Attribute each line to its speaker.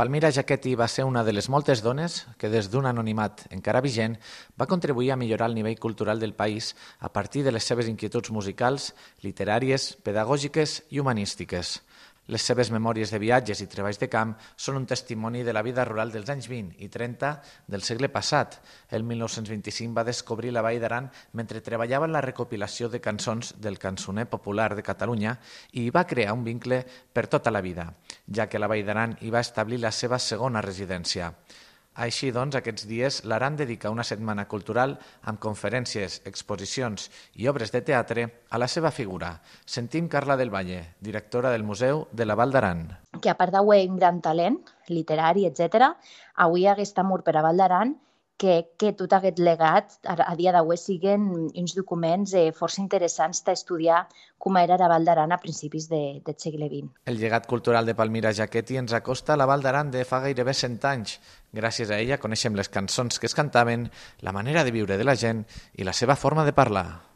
Speaker 1: Palmira Jaquetti va ser una de les moltes dones que des d'un anonimat encara vigent va contribuir a millorar el nivell cultural del país a partir de les seves inquietuds musicals, literàries, pedagògiques i humanístiques. Les seves memòries de viatges i treballs de camp són un testimoni de la vida rural dels anys 20 i 30 del segle passat. El 1925 va descobrir la Vall d'Aran mentre treballava en la recopilació de cançons del cançoner popular de Catalunya i va crear un vincle per tota la vida, ja que la Vall d'Aran hi va establir la seva segona residència. Així doncs, aquests dies l'Aran dedica una setmana cultural amb conferències, exposicions i obres de teatre a la seva figura. Sentim Carla del Valle, directora del Museu de la Val d'Aran.
Speaker 2: Que a part d'avui un gran talent literari, etc, avui hagués amor per a Val d'Aran que, que tot aquest legat a, a dia d'avui siguen uns documents eh, força interessants d'estudiar com era la Val d'Aran a principis de, del segle XX.
Speaker 1: El llegat cultural de Palmira Jaquetti ens acosta a la Val d'Aran de fa gairebé 100 anys. Gràcies a ella coneixem les cançons que es cantaven, la manera de viure de la gent i la seva forma de parlar.